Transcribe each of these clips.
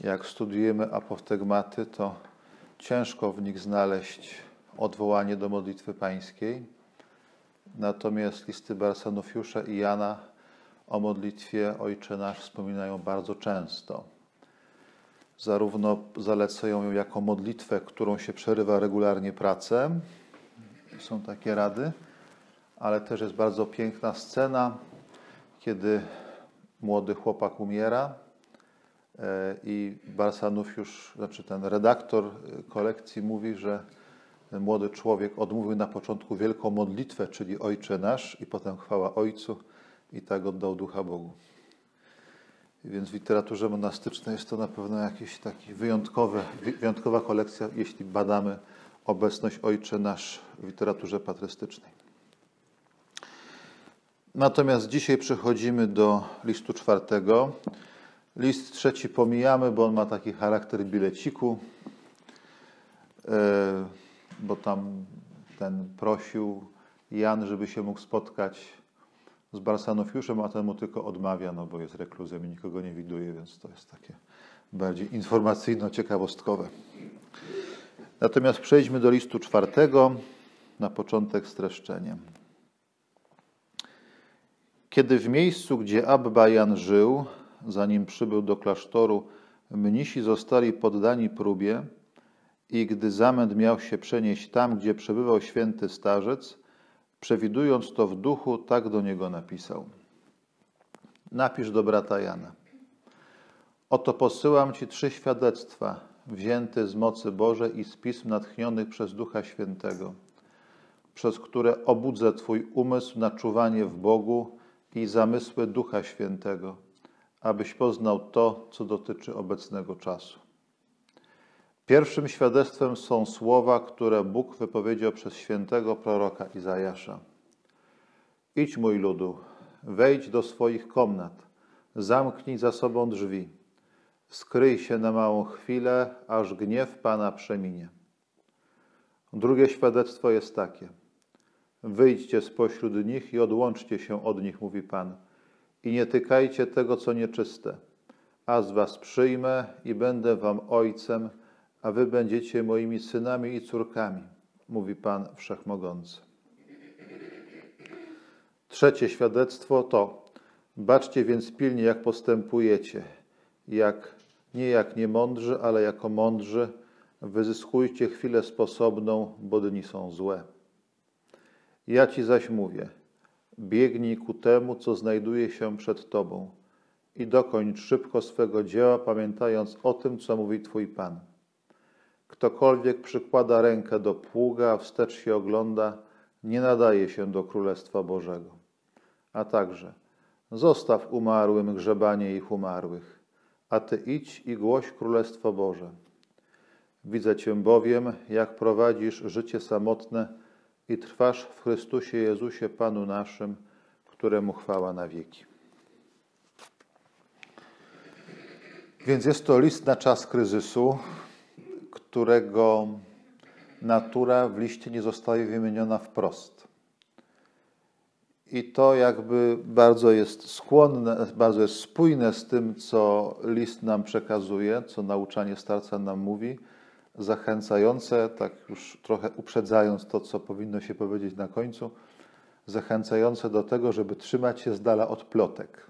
jak studiujemy apoftegmaty, to ciężko w nich znaleźć odwołanie do modlitwy pańskiej. Natomiast listy Barsanofiusza i Jana o modlitwie Ojcze Nasz wspominają bardzo często. Zarówno zalecają ją jako modlitwę, którą się przerywa regularnie pracę, są takie rady, ale też jest bardzo piękna scena, kiedy młody chłopak umiera i Barsanów już, znaczy ten redaktor kolekcji mówi, że młody człowiek odmówił na początku wielką modlitwę, czyli Ojcze Nasz i potem chwała Ojcu i tak oddał ducha Bogu. Więc w literaturze monastycznej jest to na pewno jakiś taki wyjątkowa kolekcja, jeśli badamy obecność Ojcze Nasz w literaturze patrystycznej. Natomiast dzisiaj przechodzimy do listu czwartego. List trzeci pomijamy, bo on ma taki charakter bileciku, e, bo tam ten prosił Jan, żeby się mógł spotkać z Barsanofiuszem, a ten mu tylko odmawia, no bo jest rekluzem i nikogo nie widuje, więc to jest takie bardziej informacyjno-ciekawostkowe. Natomiast przejdźmy do listu czwartego, na początek streszczeniem. Kiedy w miejscu, gdzie Abba Jan żył, zanim przybył do klasztoru, mnisi zostali poddani próbie i gdy zamęt miał się przenieść tam, gdzie przebywał święty starzec, przewidując to w duchu, tak do niego napisał. Napisz do brata Jana. Oto posyłam ci trzy świadectwa, wzięte z mocy Bożej i z pism natchnionych przez Ducha Świętego, przez które obudzę Twój umysł na czuwanie w Bogu i zamysły Ducha Świętego, abyś poznał to, co dotyczy obecnego czasu. Pierwszym świadectwem są słowa, które Bóg wypowiedział przez świętego proroka Izajasza. Idź, mój ludu, wejdź do swoich komnat, zamknij za sobą drzwi, skryj się na małą chwilę, aż gniew Pana przeminie. Drugie świadectwo jest takie – Wyjdźcie spośród nich i odłączcie się od nich, mówi Pan, i nie tykajcie tego, co nieczyste. A z was przyjmę i będę wam ojcem, a wy będziecie moimi synami i córkami, mówi Pan Wszechmogący. Trzecie świadectwo to: baczcie więc pilnie, jak postępujecie, jak nie jak niemądrzy, ale jako mądrzy, wyzyskujcie chwilę sposobną, bo dni są złe. Ja ci zaś mówię: biegnij ku temu, co znajduje się przed tobą, i dokończ szybko swego dzieła, pamiętając o tym, co mówi Twój Pan. Ktokolwiek przykłada rękę do pługa, a wstecz się ogląda, nie nadaje się do Królestwa Bożego. A także zostaw umarłym grzebanie ich umarłych, a Ty idź i głoś Królestwo Boże. Widzę Cię bowiem, jak prowadzisz życie samotne, i trwasz w Chrystusie Jezusie, Panu naszym, któremu chwała na wieki. Więc jest to list na czas kryzysu, którego natura w liście nie zostaje wymieniona wprost. I to jakby bardzo jest skłonne, bardzo jest spójne z tym, co list nam przekazuje, co nauczanie starca nam mówi, zachęcające, tak już trochę uprzedzając to, co powinno się powiedzieć na końcu, zachęcające do tego, żeby trzymać się z dala od plotek,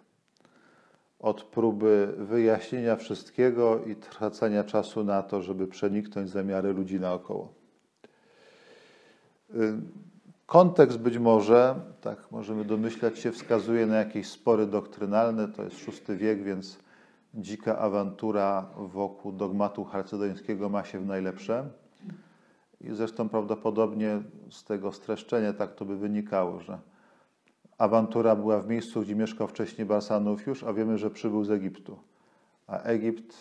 od próby wyjaśnienia wszystkiego i tracenia czasu na to, żeby przeniknąć zamiary ludzi naokoło. Y, kontekst być może, tak możemy domyślać się, wskazuje na jakieś spory doktrynalne, to jest VI wiek, więc dzika awantura wokół dogmatu chalcedońskiego ma się w najlepsze. I zresztą prawdopodobnie z tego streszczenia tak to by wynikało, że awantura była w miejscu, gdzie mieszkał wcześniej Barsanów już, a wiemy, że przybył z Egiptu. A Egipt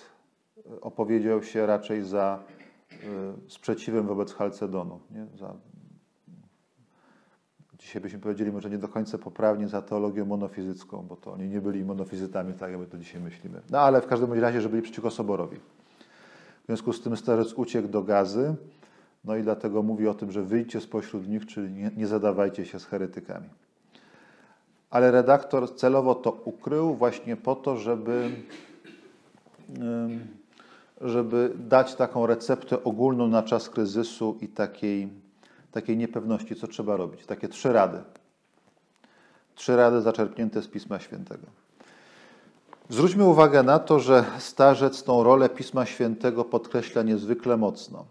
opowiedział się raczej za y, sprzeciwem wobec Chalcedonu, nie? za dzisiaj byśmy powiedzieli może nie do końca poprawnie za teologią monofizycką, bo to oni nie byli monofizytami, tak jak my to dzisiaj myślimy. No ale w każdym razie, że byli przeciwko Soborowi. W związku z tym starzec uciekł do Gazy, no i dlatego mówi o tym, że wyjdźcie spośród nich, czyli nie, nie zadawajcie się z heretykami. Ale redaktor celowo to ukrył właśnie po to, żeby żeby dać taką receptę ogólną na czas kryzysu i takiej, takiej niepewności, co trzeba robić. Takie trzy rady. Trzy rady zaczerpnięte z Pisma Świętego. Zwróćmy uwagę na to, że starzec tą rolę Pisma Świętego podkreśla niezwykle mocno.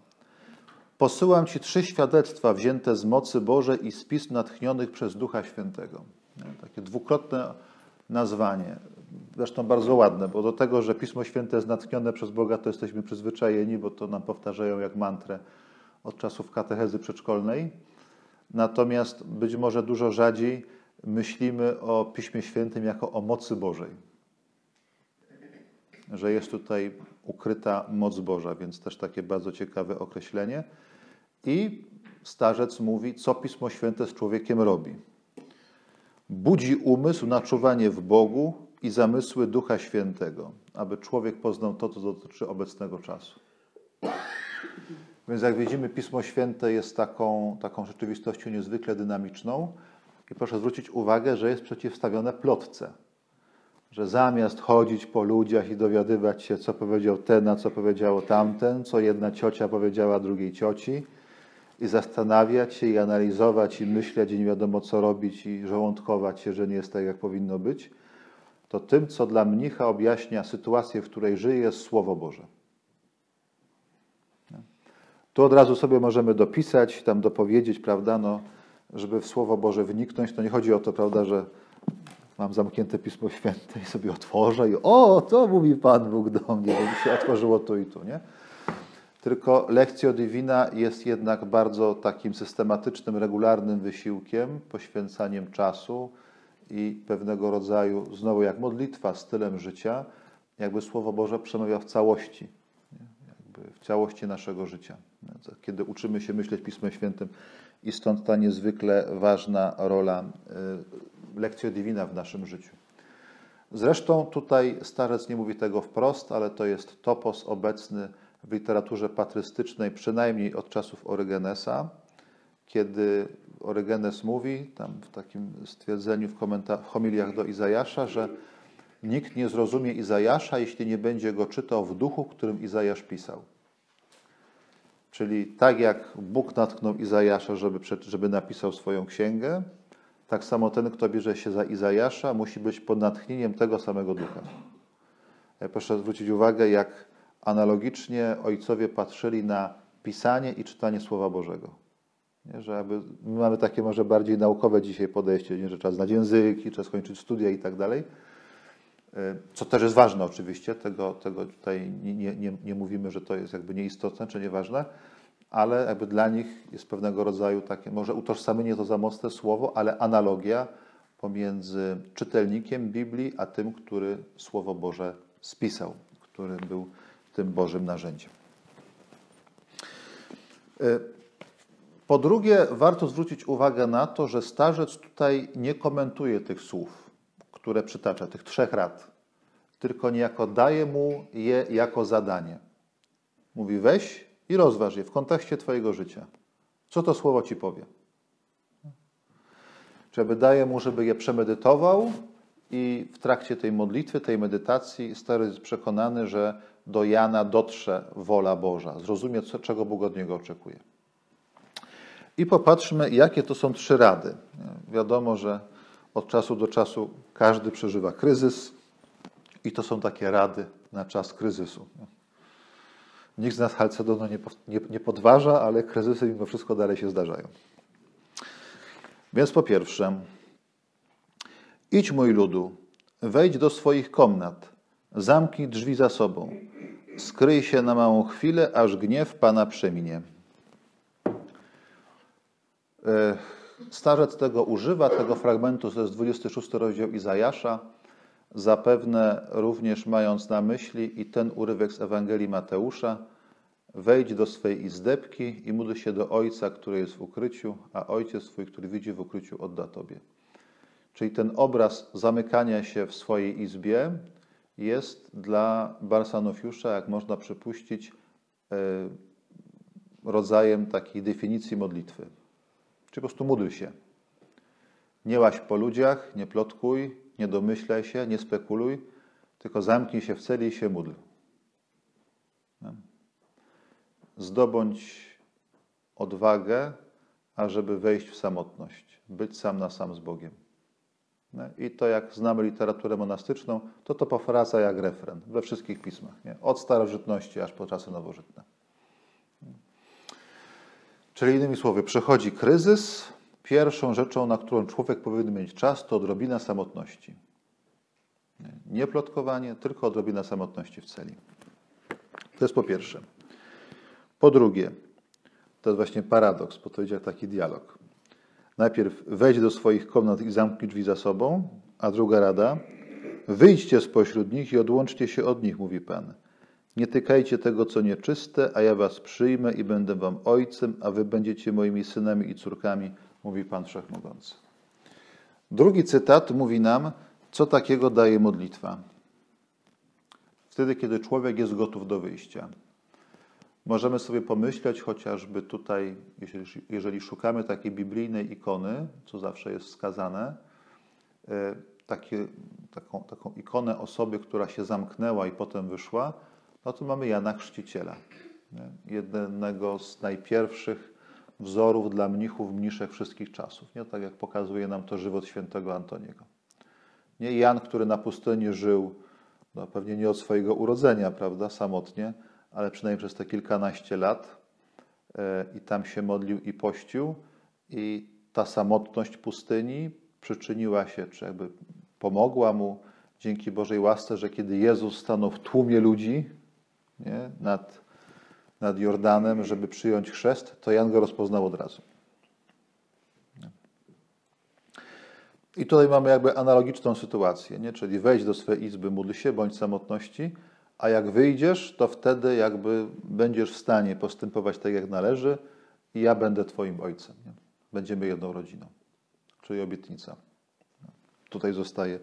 Posyłam Ci trzy świadectwa wzięte z mocy Bożej i z pism natchnionych przez Ducha Świętego. Takie dwukrotne nazwanie. Zresztą bardzo ładne, bo do tego, że Pismo Święte jest natchnione przez Boga, to jesteśmy przyzwyczajeni, bo to nam powtarzają jak mantrę od czasów katechezy przedszkolnej. Natomiast być może dużo rzadziej myślimy o Piśmie Świętym jako o mocy Bożej. Że jest tutaj ukryta moc Boża, więc też takie bardzo ciekawe określenie. I starzec mówi, co Pismo Święte z człowiekiem robi. Budzi umysł na czuwanie w Bogu i zamysły Ducha Świętego, aby człowiek poznał to, co dotyczy obecnego czasu. Więc jak widzimy, Pismo Święte jest taką, taką rzeczywistością niezwykle dynamiczną i proszę zwrócić uwagę, że jest przeciwstawione plotce. Że zamiast chodzić po ludziach i dowiadywać się, co powiedział ten, a co powiedziało tamten, co jedna ciocia powiedziała drugiej cioci, i zastanawiać się, i analizować, i myśleć, i nie wiadomo co robić, i żołądkować się, że nie jest tak, jak powinno być, to tym, co dla mnicha objaśnia sytuację, w której żyje, jest Słowo Boże. Tu od razu sobie możemy dopisać, tam dopowiedzieć, prawda, no, żeby w Słowo Boże wniknąć, to nie chodzi o to, prawda, że mam zamknięte Pismo Święte i sobie otworzę i o, to mówi Pan Bóg do mnie, bo się otworzyło tu i tu, nie? Tylko lekcja divina jest jednak bardzo takim systematycznym, regularnym wysiłkiem, poświęcaniem czasu i pewnego rodzaju, znowu jak modlitwa, stylem życia, jakby Słowo Boże przemawia w całości, w całości naszego życia. Kiedy uczymy się myśleć Pismem Świętym i stąd ta niezwykle ważna rola y, lekcja divina w naszym życiu. Zresztą tutaj starzec nie mówi tego wprost, ale to jest topos obecny w literaturze patrystycznej, przynajmniej od czasów Orygenesa, kiedy Orygenes mówi, tam w takim stwierdzeniu w, w homiliach do Izajasza, że nikt nie zrozumie Izajasza, jeśli nie będzie go czytał w duchu, którym Izajasz pisał. Czyli tak jak Bóg natknął Izajasza, żeby, żeby napisał swoją księgę, tak samo ten, kto bierze się za Izajasza, musi być pod natchnieniem tego samego ducha. Ja proszę zwrócić uwagę, jak analogicznie ojcowie patrzyli na pisanie i czytanie Słowa Bożego. Nie, że aby, my mamy takie może bardziej naukowe dzisiaj podejście, nie, że trzeba znać języki, trzeba skończyć studia i tak dalej, e, co też jest ważne oczywiście, tego, tego tutaj nie, nie, nie mówimy, że to jest jakby nieistotne czy nieważne, ale jakby dla nich jest pewnego rodzaju takie, może utożsamienie to za mocne słowo, ale analogia pomiędzy czytelnikiem Biblii, a tym, który Słowo Boże spisał, który był tym Bożym narzędziem. E, po drugie, warto zwrócić uwagę na to, że starzec tutaj nie komentuje tych słów, które przytacza, tych trzech rad, tylko niejako daje mu je jako zadanie. Mówi: weź i rozważ je w kontekście Twojego życia. Co to słowo ci powie? Czy daje mu, żeby je przemedytował i w trakcie tej modlitwy, tej medytacji, stary jest przekonany, że do Jana dotrze wola Boża, zrozumie, co, czego Bóg od niego oczekuje. I popatrzmy, jakie to są trzy rady. Wiadomo, że od czasu do czasu każdy przeżywa kryzys i to są takie rady na czas kryzysu. Nikt z nas Halcedonu nie, nie, podważa, ale kryzysy mimo wszystko dalej się zdarzają. Więc po pierwsze, idź mój ludu, wejdź do swoich komnat, zamknij drzwi za sobą, skryj się na małą chwilę, aż gniew Pana przeminie. E, starzec tego używa, tego fragmentu, to jest 26 rozdział Izajasza, zapewne również mając na myśli i ten urywek z Ewangelii Mateusza, wejdź do swej izdebki i módl się do Ojca, który jest w ukryciu, a Ojciec Twój, który widzi w ukryciu, odda Tobie. Czyli ten obraz zamykania się w swojej izbie jest dla Barsanofiusza, jak można przypuścić, e, rodzajem takiej definicji modlitwy. Czyli po prostu módl się. Nie łaź po ludziach, nie plotkuj, nie domyślaj się, nie spekuluj, tylko zamknij się w celi i się módl. zdobądź odwagę, ażeby wejść w samotność, być sam na sam z Bogiem. I to, jak znamy literaturę monastyczną, to to powraca jak refren we wszystkich pismach. Nie? Od starożytności aż po czasy nowożytne. Czyli innymi słowy, przychodzi kryzys. Pierwszą rzeczą, na którą człowiek powinien mieć czas, to odrobina samotności. Nie plotkowanie, tylko odrobina samotności w celi. To jest po pierwsze. Po drugie, to jest właśnie paradoks, bo to jak taki dialog. Najpierw wejdź do swoich komnat i zamknij drzwi za sobą, a druga rada, wyjdźcie spośród nich i odłączcie się od nich, mówi Pan. Nie tykajcie tego, co nieczyste, a ja was przyjmę i będę wam ojcem, a wy będziecie moimi synami i córkami, mówi Pan Wszechmogący. Drugi cytat mówi nam, co takiego daje modlitwa. Wtedy, kiedy człowiek jest gotów do wyjścia. Możemy sobie pomyśleć chociażby tutaj, jeżeli szukamy takiej biblijnej ikony, co zawsze jest wskazane, e, takie, taką, taką ikonę osoby, która się zamknęła i potem wyszła, no to mamy Jana Chrzciciela. Nie? Jednego z najpierwszych wzorów dla mnichów, mniszek wszystkich czasów. Nie? Tak jak pokazuje nam to żywot świętego Antoniego. Nie Jan, który na pustyni żył, no pewnie nie od swojego urodzenia, prawda, samotnie, ale przynajmniej przez te kilkanaście lat e, i tam się modlił i pościł i ta samotność pustyni przyczyniła się, czy jakby pomogła mu dzięki Bożej łasce, że kiedy Jezus stanął w tłumie ludzi nie, nad, nad Jordanem, żeby przyjąć chrzest, to Jan go rozpoznał od razu. I tutaj mamy jakby analogiczną sytuację, nie? czyli wejdź do swojej izby, módl się, bądź samotności, a jak wyjdziesz, to wtedy jakby będziesz w stanie postępować tak, jak należy i ja będę Twoim ojcem. Nie? Będziemy jedną rodziną. Czyli obietnica. Tutaj zostaje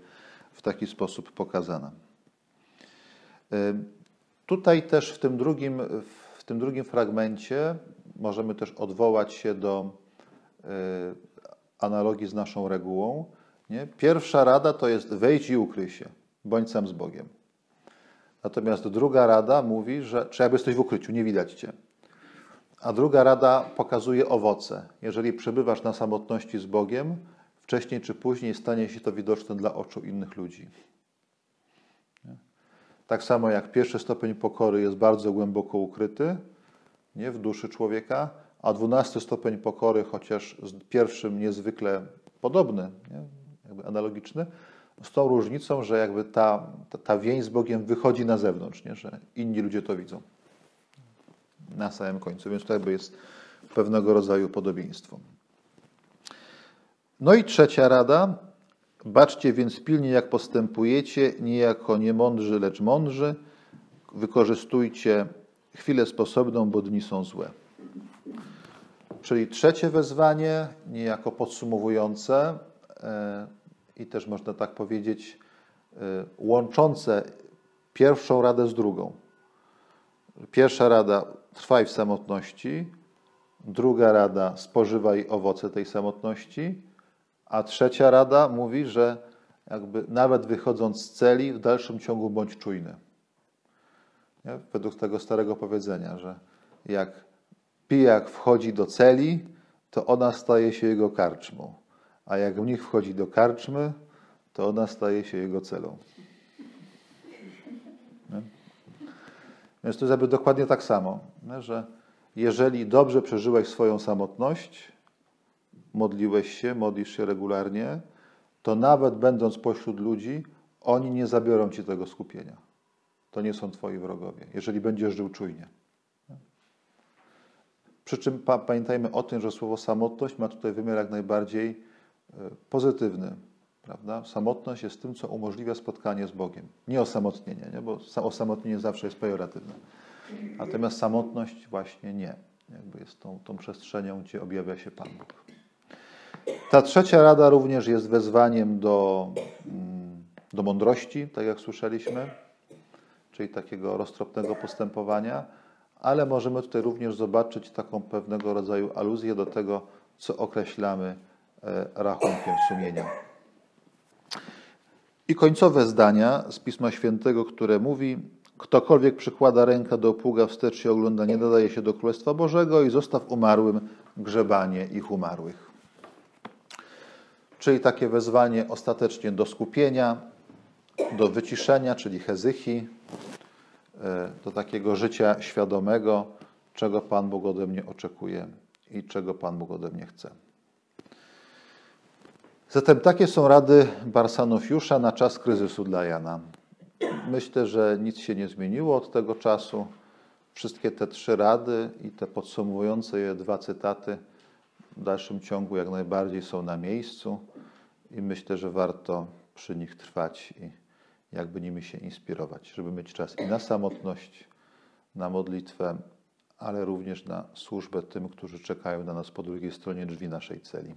w taki sposób pokazana. Tutaj też w tym drugim, w tym drugim fragmencie możemy też odwołać się do analogii z naszą regułą. Nie? Pierwsza rada to jest wejdź i ukryj się, bądź sam z Bogiem. Natomiast druga rada mówi, że jakby jesteś w ukryciu, nie widać cię. A druga rada pokazuje owoce. Jeżeli przebywasz na samotności z Bogiem, wcześniej czy później stanie się to widoczne dla oczu innych ludzi. Tak samo jak pierwszy stopień pokory jest bardzo głęboko ukryty nie, w duszy człowieka, a dwunasty stopień pokory, chociaż z pierwszym niezwykle podobny, nie, jakby analogiczny, z tą różnicą, że jakby ta, ta, ta więź z Bogiem wychodzi na zewnątrz, nie? że inni ludzie to widzą na samym końcu. Więc to jakby jest pewnego rodzaju podobieństwo. No i trzecia rada. Baczcie więc pilnie, jak postępujecie, nie jako niemądrzy, lecz mądrzy. Wykorzystujcie chwilę sposobną, bo dni są złe. Czyli trzecie wezwanie, niejako podsumowujące, e, i też można tak powiedzieć, y, łączące pierwszą radę z drugą. Pierwsza rada trwaj w samotności, druga rada spożywaj owoce tej samotności, a trzecia rada mówi, że jakby nawet wychodząc z celi, w dalszym ciągu bądź czujny. Nie? Według tego starego powiedzenia, że jak pijak wchodzi do celi, to ona staje się jego karczmą a jak mnich wchodzi do karczmy, to ona staje się jego celą. Nie? Więc to jest jakby dokładnie tak samo, nie? że jeżeli dobrze przeżyłeś swoją samotność, modliłeś się, modlisz się regularnie, to nawet będąc pośród ludzi, oni nie zabiorą ci tego skupienia. To nie są twoi wrogowie, jeżeli będziesz żył czujnie. Przy czym pamiętajmy o tym, że słowo samotność ma tutaj wymiar jak najbardziej E, pozytywny. Prawda? Samotność jest tym, co umożliwia spotkanie z Bogiem. Nie osamotnienie, nie? bo osamotnienie zawsze jest pejoratywne. Natomiast samotność właśnie nie. Jakby jest tą, tą przestrzenią, gdzie objawia się Pan Bóg. Ta trzecia rada również jest wezwaniem do, mm, do mądrości, tak jak słyszeliśmy, czyli takiego roztropnego postępowania, ale możemy tutaj również zobaczyć taką pewnego rodzaju aluzję do tego, co określamy E, rachunkiem sumienia. I końcowe zdania z Pisma Świętego, które mówi: Ktokolwiek przykłada rękę do pługa wstecz i ogląda, nie nadaje się do Królestwa Bożego i zostaw umarłym grzebanie ich umarłych. Czyli takie wezwanie ostatecznie do skupienia, do wyciszenia, czyli hezychi, e, do takiego życia świadomego, czego Pan Bóg ode mnie oczekuje i czego Pan Bóg ode mnie chce. Zatem takie są rady Barsanofiusza na czas kryzysu dla Jana. Myślę, że nic się nie zmieniło od tego czasu. Wszystkie te trzy rady i te podsumowujące je dwa cytaty w dalszym ciągu jak najbardziej są na miejscu i myślę, że warto przy nich trwać i jakby nimi się inspirować, żeby mieć czas i na samotność, na modlitwę, ale również na służbę tym, którzy czekają na nas po drugiej stronie drzwi naszej celi.